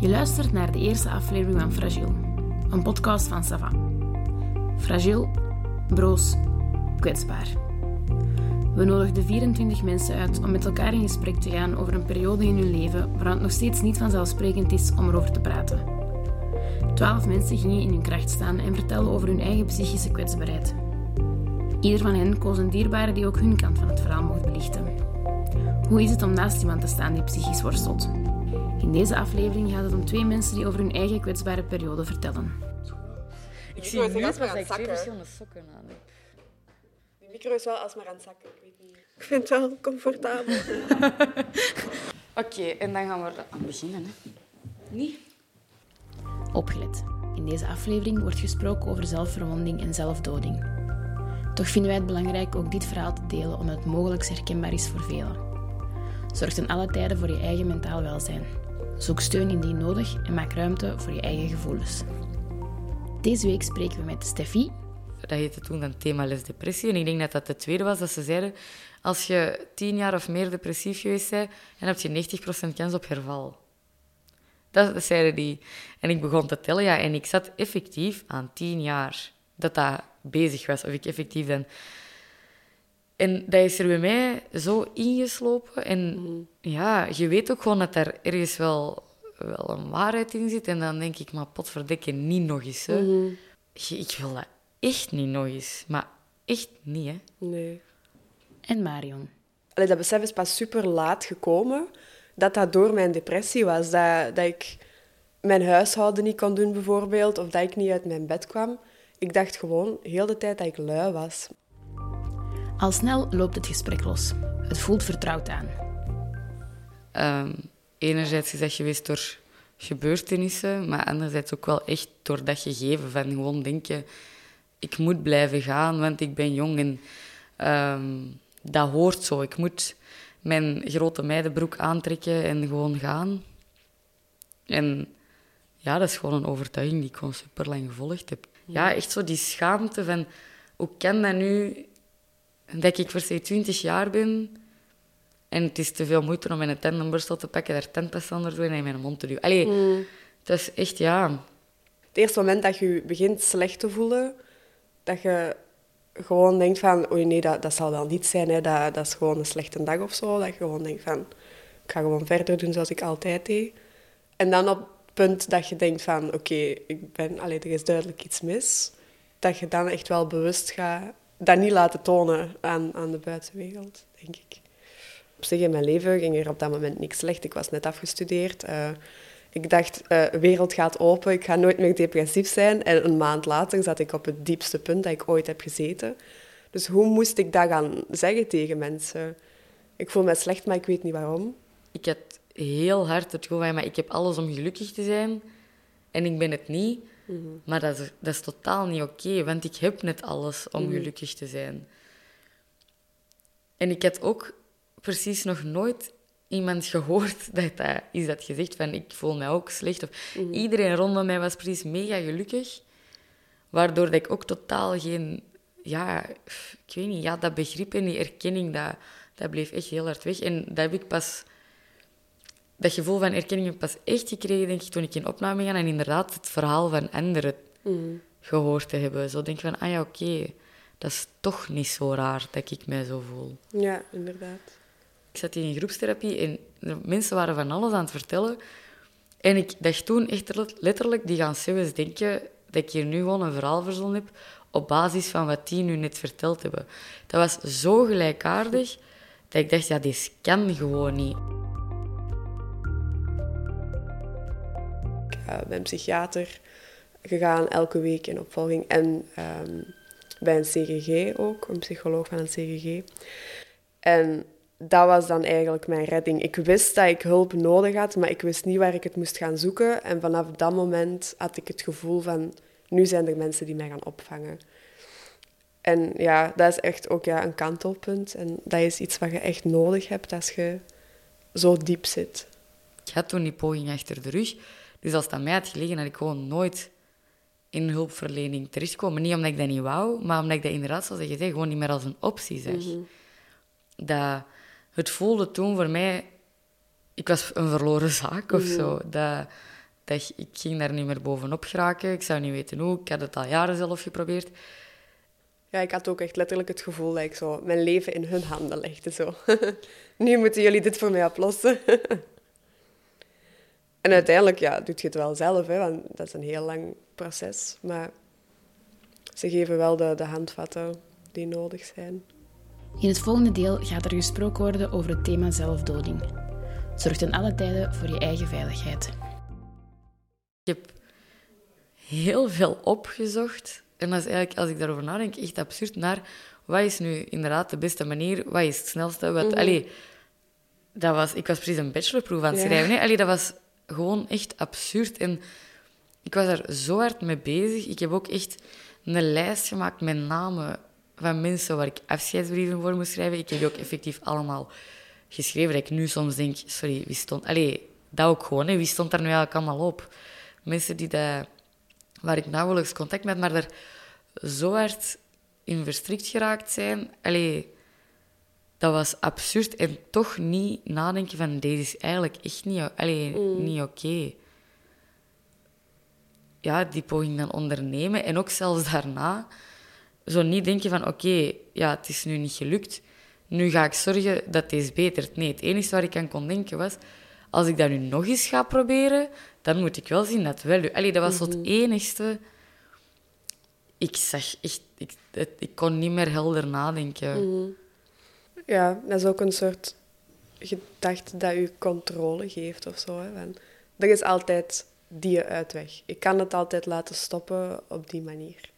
Je luistert naar de eerste aflevering van Fragile, een podcast van Sava. Fragile, broos, kwetsbaar. We nodigden 24 mensen uit om met elkaar in gesprek te gaan over een periode in hun leven waar het nog steeds niet vanzelfsprekend is om erover te praten. Twaalf mensen gingen in hun kracht staan en vertelden over hun eigen psychische kwetsbaarheid. Ieder van hen koos een dierbare die ook hun kant van het verhaal mocht belichten. Hoe is het om naast iemand te staan die psychisch worstelt? In deze aflevering gaat het om twee mensen die over hun eigen kwetsbare periode vertellen. Ik zie nu als gaan ik twee verschillende sokken aan heb. Die micro is wel alsmaar aan het zakken. Ik, weet niet. ik vind het wel comfortabel. Oké, en dan gaan we aan beginnen. Hè. Niet? Opgelet. In deze aflevering wordt gesproken over zelfverwonding en zelfdoding. Toch vinden wij het belangrijk ook dit verhaal te delen omdat het mogelijk herkenbaar is voor velen. Zorg ten alle tijden voor je eigen mentaal welzijn. Zoek steun indien nodig en maak ruimte voor je eigen gevoelens. Deze week spreken we met Steffi, Dat heette toen dan thema les depressie. En ik denk dat dat de tweede was dat ze zeiden... Als je tien jaar of meer depressief geweest bent, dan heb je 90% kans op herval. Dat, zeiden die. En ik begon te tellen, ja. En ik zat effectief aan tien jaar dat dat bezig was. Of ik effectief dan... En dat is er bij mij zo ingeslopen. En ja, je weet ook gewoon dat daar ergens wel, wel een waarheid in zit. En dan denk ik, maar potverdikke, niet nog eens. Hè. Je- Ik wil dat echt niet nog eens. Maar echt niet, hè. Nee. en Marion. Allee, dat besef is pas super laat gekomen dat dat door mijn depressie was. Dat, dat ik mijn huishouden niet kon doen, bijvoorbeeld, of dat ik niet uit mijn bed kwam. Ik dacht gewoon heel de tijd dat ik lui was. Al snel loopt het gesprek los. Het voelt vertrouwd aan. Ehm, enerzijds is dat geweest door gebeurtenissen, maar anderzijds ook wel echt door dat gegeven van gewoon denken, ik moet blijven gaan, want ik ben jong en ehm, dat hoort zo. Ik moet mijn grote meidenbroek aantrekken en gewoon gaan. En ja, dat is gewoon een overtuiging die ik gewoon super lang gevolgd heb. Ja, echt zo die schaamte van, hoe kan dat nu dat ik voor say 20 jaar ben en het is te veel moeite om mijn tandenborstel te pakken, daar tandpasta onder doen en in mijn mond te duwen. Allee, dat is echt, ja... Het eerste moment dat je je begint slecht te voelen, dat je gewoon denkt van, oei nee, dat, dat zal wel niet zijn, hè. Dat, dat is gewoon een slechte dag of zo. Dat je gewoon denkt van, ik ga gewoon verder doen zoals ik altijd deed. En dan op het punt dat je denkt van, oké, ik ben, allee, er is duidelijk iets mis, dat je dan echt wel bewust gaat dat niet laten tonen aan, aan de buitenwereld, denk ik. Op zich in mijn leven ging er op dat moment niks slecht. Ik was net afgestudeerd. Eh, ik dacht, eh, de wereld gaat open, ik ga nooit meer depressief zijn. En een maand later zat ik op het diepste punt dat ik ooit heb gezeten. Dus hoe moest ik dat gaan zeggen tegen mensen? Ik voel me slecht, maar ik weet niet waarom. Ik had heel hard het gevoel van, maar ik heb alles om gelukkig te zijn en ik ben het niet. Maar dat is, dat is totaal niet oké, want ik heb net alles om gelukkig te zijn. En ik had ook precies nog nooit iemand gehoord dat dat is dat gezegd van ik voel mij ook slecht. Of, Iedereen rondom mij was precies mega gelukkig, waardoor dat ik ook totaal geen, ja, ik weet niet, ja, dat begrip en die erkenning, dat, dat bleef echt heel hard weg. En dat heb ik pas dat gevoel van erkenning heb ik pas echt gekregen, denk ik, toen ik in opname ging en inderdaad het verhaal van anderen gehoord te hebben. Zo denk ik van, ah ja, oké, dat is toch niet zo raar dat ik mij zo voel. Ja, inderdaad. Ik zat hier in groepstherapie en mensen waren van alles aan het vertellen. En ik dacht toen echt letterlijk, die gaan zelfs denken dat ik hier nu gewoon een verhaal verzonnen heb op basis van wat die nu net verteld hebben. Dat was zo gelijkaardig dat ik dacht, ja, dit kan gewoon niet. Eh, ben psychiater gegaan, elke week in opvolging. En ehm, bij een CGG ook, een psycholoog van een CGG. En dat was dan eigenlijk mijn redding. Ik wist dat ik hulp nodig had, maar ik wist niet waar ik het moest gaan zoeken. En vanaf dat moment had ik het gevoel van, nu zijn er mensen die mij gaan opvangen. En ja, dat is echt ook ja, een kantelpunt. En dat is iets wat je echt nodig hebt als je zo diep zit. Ik had toen die poging achter de rug. Dus als het aan mij had gelegen, had ik gewoon nooit in hulpverlening terechtkomen. Niet omdat ik dat niet wou, maar omdat ik dat inderdaad, zoals je zei, gewoon niet meer als een optie zag. Dat, het voelde toen voor mij... Ik was een verloren zaak of zo. Dat, dag. Ik ging daar niet meer bovenop geraken. Ik zou niet weten hoe. Ik had het al jaren zelf geprobeerd. Ja, ik had ook echt letterlijk het gevoel dat ik zo mijn leven in hun handen legde. Zo. nu moeten jullie dit voor mij oplossen. en uiteindelijk ja, doe je het wel zelf, hè, want dat is een heel lang proces. Maar ze geven wel de, de handvatten die nodig zijn. In het volgende deel gaat er gesproken worden over het thema zelfdoding. Zorg ten alle tijden voor je eigen veiligheid. Ik heb heel veel opgezocht. En dat is eigenlijk, als ik daarover nadenk, echt absurd naar wat is nu inderdaad de beste manier, wat is het snelste. Wat, allee, dat was, ik was precies een bachelorproef aan het Ja. schrijven. Allee, dat was gewoon echt absurd. En ik was daar zo hard mee bezig. Ik heb ook echt een lijst gemaakt met namen van mensen waar ik afscheidsbrieven voor moest schrijven. Ik heb die ook effectief allemaal geschreven. Dat ik nu soms denk, sorry, wie stond... Allee, dat ook gewoon. Hè? Wie stond daar nu eigenlijk allemaal op? Mensen die dat, waar ik nauwelijks contact met, maar daar zo hard in verstrikt geraakt zijn. Allee, dat was absurd. En toch niet nadenken van, deze is eigenlijk echt niet, allee, niet oké. Ja, die poging dan ondernemen. En ook zelfs daarna, zo niet denken van, oké, ja, het is nu niet gelukt. Nu ga ik zorgen dat deze betert. Nee, het enige waar ik aan kon denken was, als ik dat nu nog eens ga proberen, dan moet ik wel zien dat wel. Allee, dat was zo het enigste. Ik zag echt, ik, het- ik kon niet meer helder nadenken. Ja, dat is ook een soort gedachte dat je controle geeft of zo. Hè. Er is altijd die uitweg. Ik kan het altijd laten stoppen op die manier.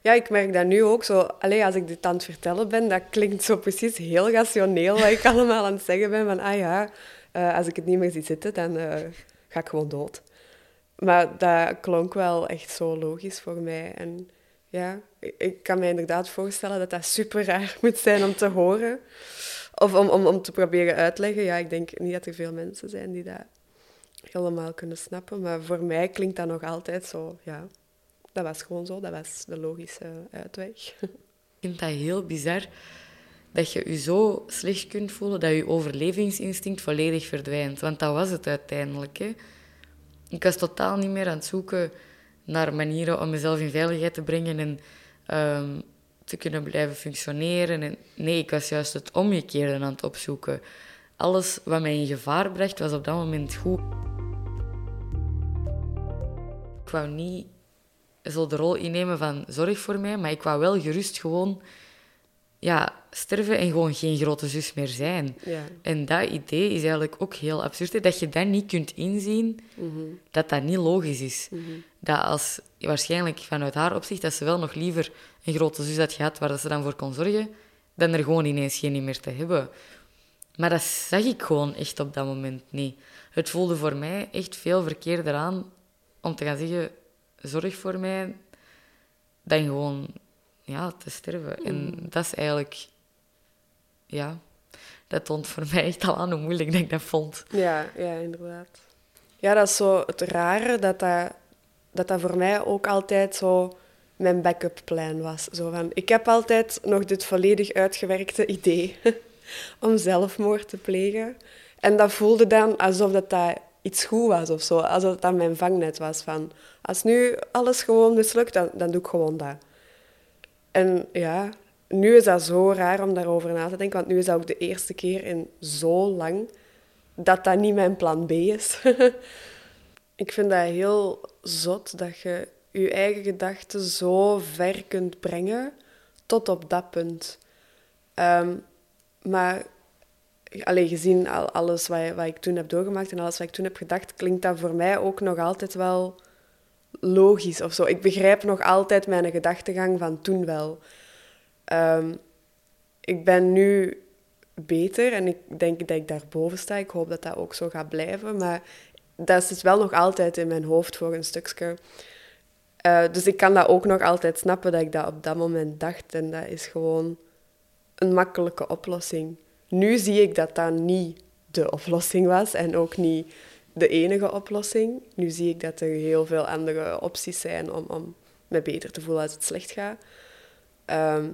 Ja, ik merk dat nu ook zo. Allee, als ik dit aan het vertellen ben, dat klinkt zo precies heel rationeel wat ik allemaal aan het zeggen ben. Van, ah ja, eh, als ik het niet meer zie zitten, dan eh, ga ik gewoon dood. Maar dat klonk wel echt zo logisch voor mij. En ja, ik, kan me inderdaad voorstellen dat dat super raar moet zijn om te horen. Of om, om, om te proberen uitleggen. Ja, ik denk niet dat er veel mensen zijn die dat helemaal kunnen snappen. Maar voor mij klinkt dat nog altijd zo, ja. Dat was gewoon zo, dat was de logische uitweg. Ik vind dat heel bizar dat je je zo slecht kunt voelen dat je overlevingsinstinct volledig verdwijnt. Want dat was het uiteindelijk. Ik was totaal niet meer aan het zoeken naar manieren om mezelf in veiligheid te brengen en ehm, te kunnen blijven functioneren. En, nee, ik was juist het omgekeerde aan het opzoeken. Alles wat mij in gevaar bracht, was op dat moment goed. Ik wou niet de rol innemen van zorg voor mij, maar ik wou wel gerust gewoon ja, sterven en gewoon geen grote zus meer zijn. Ja. En dat idee is eigenlijk ook heel absurd. hè, Dat je dat niet kunt inzien, dat dat niet logisch is. Dat als, waarschijnlijk vanuit haar opzicht, dat ze wel nog liever een grote zus had gehad waar dat ze dan voor kon zorgen, dan er gewoon ineens geen meer te hebben. Maar dat zag ik gewoon echt op dat moment niet. Het voelde voor mij echt veel verkeerder aan om te gaan zeggen, zorg voor mij, dan gewoon ja, te sterven. En dat is eigenlijk... Ja, dat toont voor mij echt al aan hoe moeilijk dat ik dat vond. Ja, ja, inderdaad. Ja, dat is zo het rare dat dat, dat dat voor mij ook altijd zo mijn backup plan was. Zo van, ik heb altijd nog dit volledig uitgewerkte idee om zelfmoord te plegen. En dat voelde dan alsof dat, dat iets goed was of zo. Alsof dat mijn vangnet was van, als nu alles gewoon mislukt, dan, dan doe ik gewoon dat. En ja, nu is dat zo raar om daarover na te denken, want nu is dat ook de eerste keer in zo lang dat dat niet mijn plan B is. ik vind dat heel zot dat je je eigen gedachten zo ver kunt brengen tot op dat punt. Ehm, maar alleen gezien al alles wat, wat ik toen heb doorgemaakt en alles wat ik toen heb gedacht, klinkt dat voor mij ook nog altijd wel logisch of zo. Ik begrijp nog altijd mijn gedachtegang van toen wel. Ehm, ik ben nu beter en ik denk dat ik daarboven sta. Ik hoop dat dat ook zo gaat blijven. Maar dat zit wel nog altijd in mijn hoofd voor een stukje. Eh, dus ik kan dat ook nog altijd snappen dat ik dat op dat moment dacht. En dat is gewoon een makkelijke oplossing. Nu zie ik dat dat niet de oplossing was en ook niet de enige oplossing. Nu zie ik dat er heel veel andere opties zijn om, om me beter te voelen als het slecht gaat. Ehm,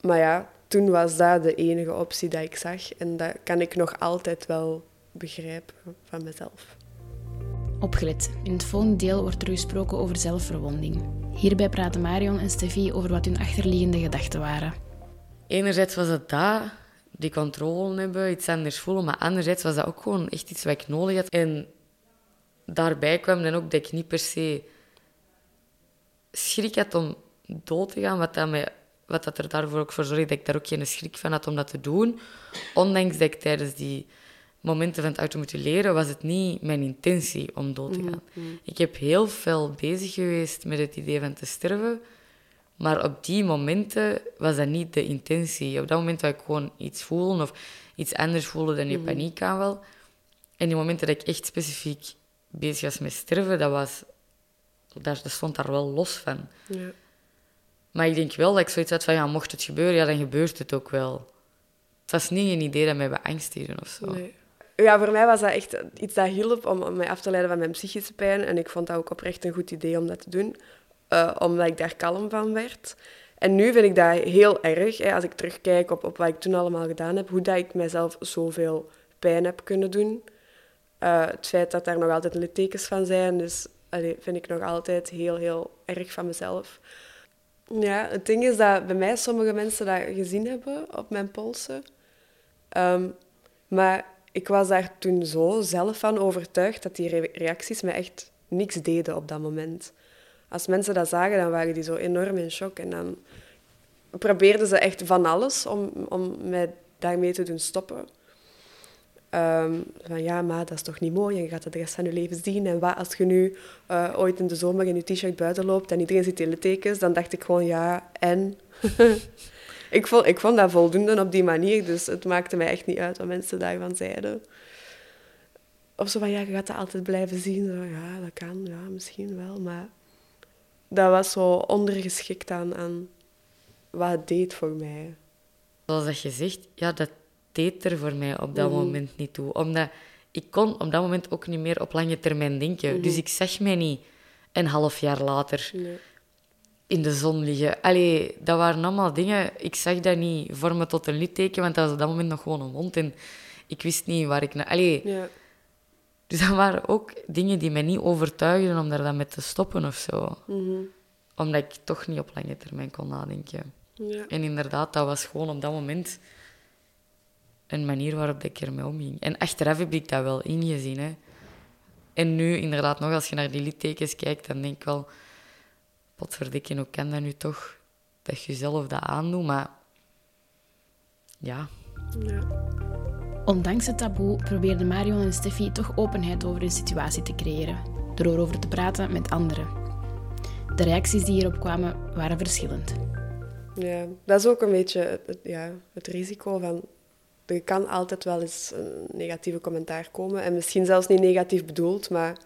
maar ja, toen was dat de enige optie dat ik zag. En dat kan ik nog altijd wel begrijpen van mezelf. Opgelet. In het volgende deel wordt er gesproken over zelfverwonding. Hierbij praten Marion en Steffi over wat hun achterliggende gedachten waren. Enerzijds was het dat, die controle hebben, iets anders voelen, maar anderzijds was dat ook gewoon echt iets wat ik nodig had. En daarbij kwam dan ook dat ik niet per se schrik had om dood te gaan, wat, dat mij, wat dat er daarvoor ook voor zorgde dat ik daar ook geen schrik van had om dat te doen. Ondanks dat ik tijdens die momenten van het automutileren was het niet mijn intentie om dood te gaan. Ik heb heel veel bezig geweest met het idee van te sterven, maar op die momenten was dat niet de intentie. Op dat moment dat ik gewoon iets voelde of iets anders voelde dan je paniek aan wel. En die momenten dat ik echt specifiek bezig was met sterven, dat, was, daar, dat stond daar wel los van. Ja. Maar ik denk wel dat ik zoiets had van, ja, mocht het gebeuren, ja, dan gebeurt het ook wel. Het was niet een idee dat mij beangstigde of zo. Nee. Ja, voor mij was dat echt iets dat hielp om, om mij af te leiden van mijn psychische pijn. En ik vond dat ook oprecht een goed idee om dat te doen, eh, omdat ik daar kalm van werd. En nu vind ik dat heel erg, hè, als ik terugkijk op, op wat ik toen allemaal gedaan heb, hoe dat ik mijzelf zoveel pijn heb kunnen doen. Eh, het feit dat daar nog altijd littekens van zijn, dus vind ik nog altijd heel, heel erg van mezelf. Ja, het ding is dat bij mij sommige mensen dat gezien hebben op mijn polsen. Ehm, maar ik was daar toen zo zelf van overtuigd dat die re- reacties me echt niks deden op dat moment. Als mensen dat zagen, dan waren die zo enorm in shock. En dan probeerden ze echt van alles om, om mij daarmee te doen stoppen. Ehm, van ja, maar dat is toch niet mooi en je gaat het de rest van je leven zien. En wat als je nu eh, ooit in de zomer in je t-shirt buiten loopt en iedereen ziet hele tekens, dan dacht ik gewoon ja, en? ik, vond, ik vond dat voldoende op die manier, dus het maakte mij echt niet uit wat mensen daarvan zeiden. Of zo van ja, je gaat dat altijd blijven zien. Zo, ja, dat kan, ja, misschien wel, maar dat was zo ondergeschikt aan, aan wat het deed voor mij. Zoals dat je zegt, ja, dat deed er voor mij op dat moment niet toe. Omdat ik kon op dat moment ook niet meer op lange termijn denken. Dus ik zag mij niet een half jaar later Nee. in de zon liggen. Allee, dat waren allemaal dingen... Ik zag dat niet vormen tot een litteken, want dat was op dat moment nog gewoon een wond. En ik wist niet waar ik... naar. Allee, Ja. Dus dat waren ook dingen die mij niet overtuigden om daar dan mee te stoppen of zo. Mhm. Omdat ik toch niet op lange termijn kon nadenken. ja. En inderdaad, dat was gewoon op dat moment een manier waarop ik ermee omging. En achteraf heb ik dat wel ingezien. Hè. En nu, inderdaad, nog als je naar die littekens kijkt, dan denk ik wel... Potverdikke, hoe kan dat nu toch? Dat je zelf dat aandoet, maar... Ja, ja. Ondanks het taboe probeerden Marion en Steffi toch openheid over hun situatie te creëren, door erover te praten met anderen. De reacties die hierop kwamen waren verschillend. Ja, dat is ook een beetje het, het- ja, het risico van... Er kan altijd wel eens een negatieve commentaar komen. En misschien zelfs niet negatief bedoeld, maar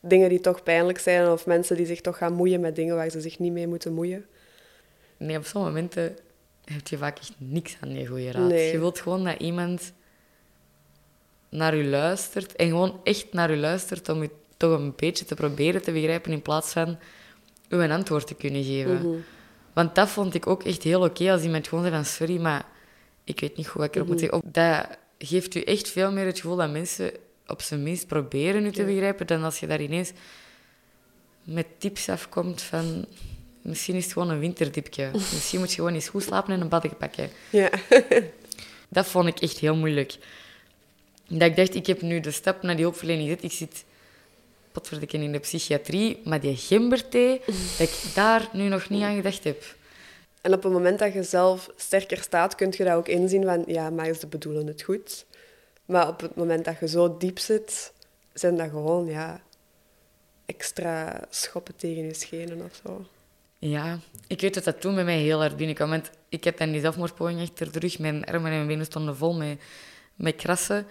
dingen die toch pijnlijk zijn of mensen die zich toch gaan moeien met dingen waar ze zich niet mee moeten moeien. nee, op zo'n momenten heb je vaak echt niks aan die goede raad. Nee. Je wilt gewoon dat iemand naar je luistert en gewoon echt naar je luistert om je toch een beetje te proberen te begrijpen in plaats van u een antwoord te kunnen geven. Want dat vond ik ook echt heel oké als iemand gewoon zei van sorry, maar ik weet niet goed wat ik erop moet zeggen. Of Dat geeft u echt veel meer het gevoel dat mensen op zijn minst proberen u te begrijpen dan als je daar ineens met tips afkomt van misschien is het gewoon een winterdipje. Misschien moet je gewoon eens goed slapen en een badje pakken. Ja. Dat vond ik echt heel moeilijk. Dat ik dacht, ik heb nu de stap naar die hulpverlening gezet. Ik zit potverdikken in de psychiatrie, maar die gemberthee, dat ik daar nu nog niet aan gedacht heb. En op het moment dat je zelf sterker staat, kun je dat ook inzien van... Ja, maar ze bedoelen het goed. Maar op het moment dat je zo diep zit, zijn dat gewoon, ja... Extra schoppen tegen je schenen of zo. Ja, ik weet dat dat toen bij mij heel hard binnenkwam. Want ik heb dan die zelfmoordpoging achter de rug. Mijn armen en mijn benen stonden vol met, met krassen.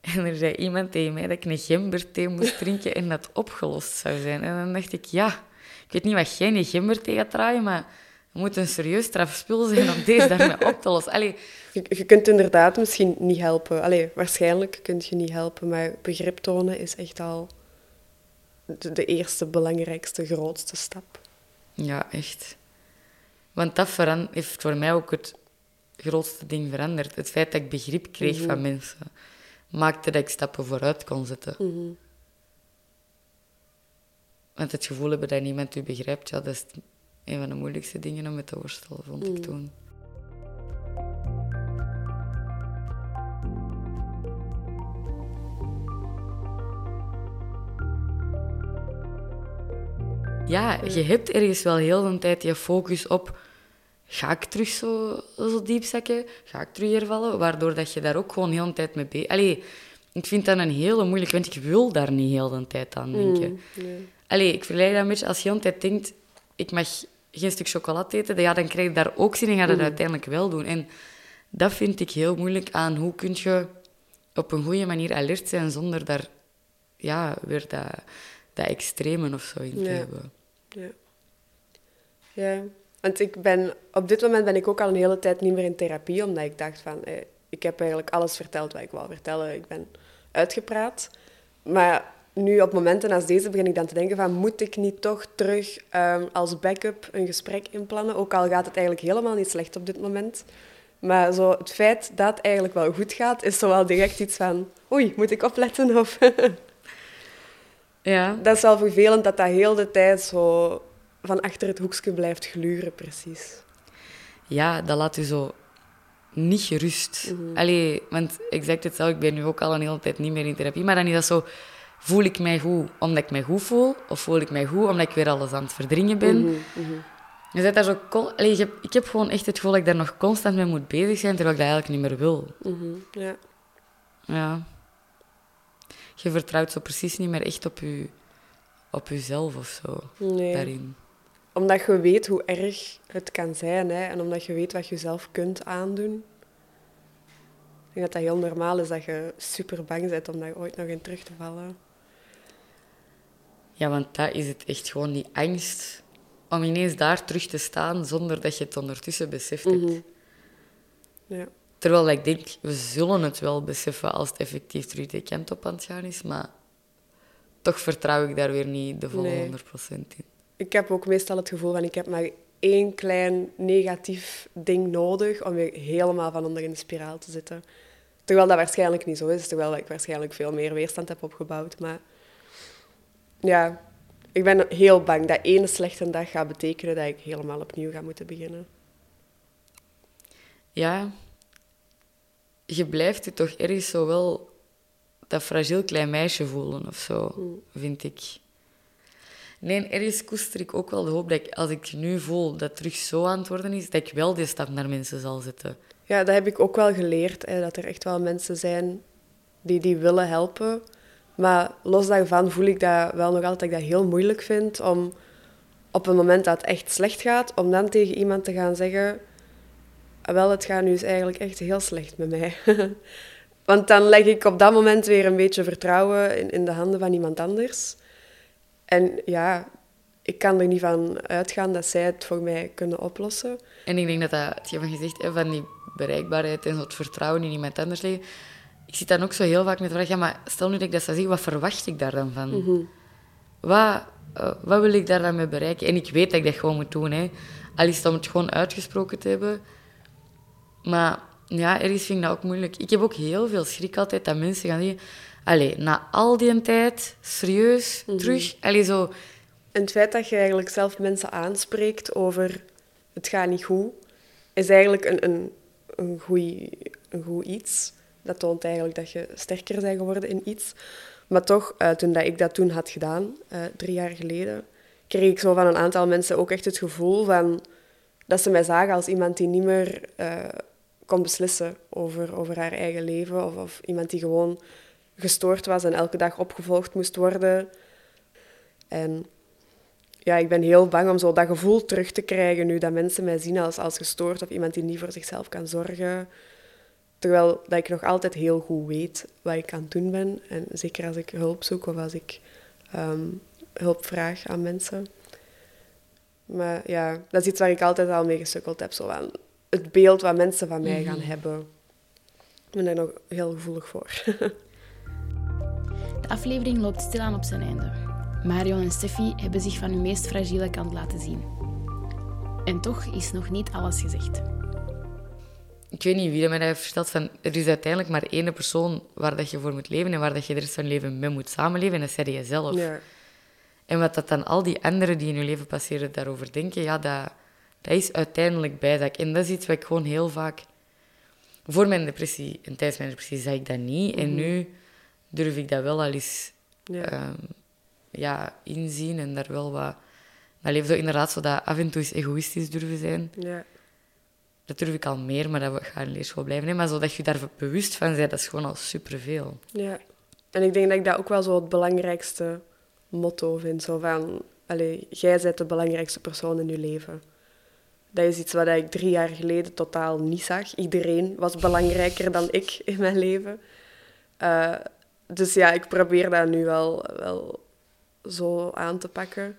En er zei iemand tegen mij dat ik een gemberthee moest drinken en dat opgelost zou zijn. En dan dacht ik, ja, ik weet niet wat jij in gemberthee gaat draaien, maar het moet een serieus strafspul zijn om deze daarmee op te lossen. Allee, Je, je kunt inderdaad misschien niet helpen. Allee, waarschijnlijk kun je niet helpen, maar begrip tonen is echt al de, de eerste, belangrijkste, grootste stap. Ja, echt. Want dat heeft voor mij ook het grootste ding veranderd. Het feit dat ik begrip kreeg van mensen, maakte dat ik stappen vooruit kon zetten. Want het gevoel hebben dat niemand u begrijpt, ja, dat is een van de moeilijkste dingen om met te worstelen, vond ik Mm. toen. Ja, je hebt ergens wel heel de tijd je focus op... Ga ik terug zo, zo diep zakken? Ga ik terug hervallen? Waardoor dat je daar ook gewoon heel de tijd mee bezig... Allee, ik vind dat een hele moeilijke... Want ik wil daar niet heel de tijd aan denken. Mm, nee. Allee, ik vergelijk dat een beetje. Als je de hele tijd denkt, ik mag geen stuk chocolade eten, dan, ja, dan krijg je daar ook zin in en ga dat uiteindelijk wel doen. En dat vind ik heel moeilijk aan hoe kun je op een goede manier alert zijn zonder daar ja, weer dat, dat extreme of zo in te Ja. hebben. Ja. ja, want ik ben, op dit moment ben ik ook al een hele tijd niet meer in therapie, omdat ik dacht van, eh, ik heb eigenlijk alles verteld wat ik wou vertellen. Ik ben uitgepraat. Maar nu op momenten als deze begin ik dan te denken van, moet ik niet toch terug ehm, als backup een gesprek inplannen? Ook al gaat het eigenlijk helemaal niet slecht op dit moment. Maar zo, het feit dat het eigenlijk wel goed gaat, is zo wel direct iets van, oei, moet ik opletten? Of Ja, dat is wel vervelend dat dat heel de tijd zo van achter het hoekje blijft gluren, precies. ja, dat laat u zo niet gerust. Allee, want exact hetzelfde, ik ben nu ook al een hele tijd niet meer in therapie, maar dan is dat zo, voel ik mij goed omdat ik mij goed voel, of voel ik mij goed omdat ik weer alles aan het verdringen ben? Mhm, Je zit daar zo... Allee, je hebt- ik heb gewoon echt het gevoel dat ik daar nog constant mee moet bezig zijn, terwijl ik dat eigenlijk niet meer wil. Mhm, Ja. Ja. Je vertrouwt zo precies niet meer echt op, je, op jezelf of zo. Nee. Daarin. Omdat je weet hoe erg het kan zijn hè, en omdat je weet wat je zelf kunt aandoen. Ik denk dat dat heel normaal is dat je super bang bent om daar ooit nog in terug te vallen. Ja, want dat is het echt gewoon, die angst om ineens daar terug te staan zonder dat je het ondertussen beseft hebt. Mhm. Ja. Terwijl ik denk, we zullen het wel beseffen als het effectief terug de kant op aan het gaan is, maar toch vertrouw ik daar weer niet de volle Nee. 100% in. Ik heb ook meestal het gevoel van ik heb maar één klein negatief ding nodig om weer helemaal van onder in de spiraal te zitten. Terwijl dat waarschijnlijk niet zo is, terwijl ik waarschijnlijk veel meer weerstand heb opgebouwd. Maar ja, ik ben heel bang dat één slechte dag gaat betekenen dat ik helemaal opnieuw ga moeten beginnen. Ja, je blijft je toch ergens zo wel dat fragiel klein meisje voelen of zo, vind ik. Nee, ergens koester ik ook wel de hoop dat ik, als ik nu voel dat terug zo aan het worden is, dat ik wel die stap naar mensen zal zetten. Ja, dat heb ik ook wel geleerd, hè, dat er echt wel mensen zijn die, die willen helpen. Maar los daarvan voel ik dat wel nog altijd dat ik dat heel moeilijk vind om op een moment dat het echt slecht gaat, om dan tegen iemand te gaan zeggen, "Ah, wel, het gaat nu eigenlijk echt heel slecht met mij. Want dan leg ik op dat moment weer een beetje vertrouwen in, in de handen van iemand anders. En ja, ik kan er niet van uitgaan dat zij het voor mij kunnen oplossen. En ik denk dat dat, je van gezegd van die bereikbaarheid en zo het vertrouwen in iemand anders liggen. Ik zit dan ook zo heel vaak met de vraag, ja, maar stel nu dat ik dat zou zeggen, wat verwacht ik daar dan van? Wat, eh, wat wil ik daar dan mee bereiken? En ik weet dat ik dat gewoon moet doen, hè. Al is het om het gewoon uitgesproken te hebben. Maar ja, ergens vind ik dat ook moeilijk. Ik heb ook heel veel schrik altijd dat mensen gaan zeggen... Allee, na al die tijd, serieus, terug? Allee, zo... En het feit dat je eigenlijk zelf mensen aanspreekt over het gaat niet goed, is eigenlijk een, een, een, goeie, een goed iets. Dat toont eigenlijk dat je sterker bent geworden in iets. Maar toch, eh, toen dat ik dat toen had gedaan, eh, drie jaar geleden, kreeg ik zo van een aantal mensen ook echt het gevoel van dat ze mij zagen als iemand die niet meer eh, kon beslissen over, over haar eigen leven. Of, of iemand die gewoon gestoord was en elke dag opgevolgd moest worden. En ja, ik ben heel bang om zo dat gevoel terug te krijgen nu dat mensen mij zien als, als gestoord of iemand die niet voor zichzelf kan zorgen. Terwijl dat ik nog altijd heel goed weet wat ik aan het doen ben. En zeker als ik hulp zoek of als ik ehm, hulp vraag aan mensen. Maar ja, dat is iets waar ik altijd al mee gesukkeld heb. Zo aan het beeld wat mensen van mij gaan hebben. Ik ben daar nog heel gevoelig voor. De aflevering loopt stilaan op zijn einde. Marion en Steffi hebben zich van hun meest fragiele kant laten zien. En toch is nog niet alles gezegd. Ik weet niet wie dat mij dat heeft verteld. Van, er is uiteindelijk maar één persoon waar dat je voor moet leven en waar dat je de rest van je leven mee moet samenleven. En dat is jij jezelf. ja. En wat dat dan al die anderen die in je leven passeren daarover denken, ja, dat, dat is uiteindelijk bijzaak. En dat is iets wat ik gewoon heel vaak... Voor mijn depressie en tijdens mijn depressie zei ik dat niet. En nu durf ik dat wel al eens Ja. ehm, ja, inzien en daar wel wat... Dat leven zo inderdaad zo dat af en toe eens egoïstisch durven zijn. Ja. Dat durf ik al meer, maar dat gaat in leerschool blijven. Nee, maar zodat je daar bewust van bent, dat is gewoon al superveel. Ja. En ik denk dat ik dat ook wel zo het belangrijkste motto vind. Zo van, allee, jij bent de belangrijkste persoon in je leven. Dat is iets wat ik drie jaar geleden totaal niet zag. Iedereen was belangrijker dan ik in mijn leven. Eh, dus ja, ik probeer dat nu wel, wel zo aan te pakken.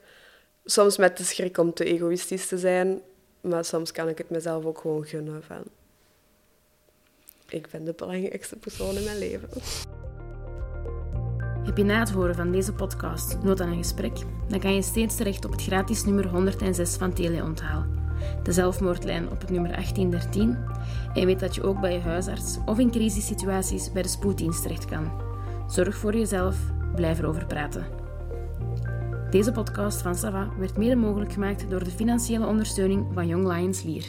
Soms met de schrik om te egoïstisch te zijn, maar soms kan ik het mezelf ook gewoon gunnen van... Ik ben de belangrijkste persoon in mijn leven. Heb je na het horen van deze podcast nood aan een gesprek? Dan kan je steeds terecht op het gratis nummer 106 van Teleonthaal. De zelfmoordlijn op het nummer 1813. En weet dat je ook bij je huisarts of in crisissituaties bij de spoeddienst terecht kan. Zorg voor jezelf, blijf erover praten. Deze podcast van Sava werd mede mogelijk gemaakt door de financiële ondersteuning van Young Lions Lier.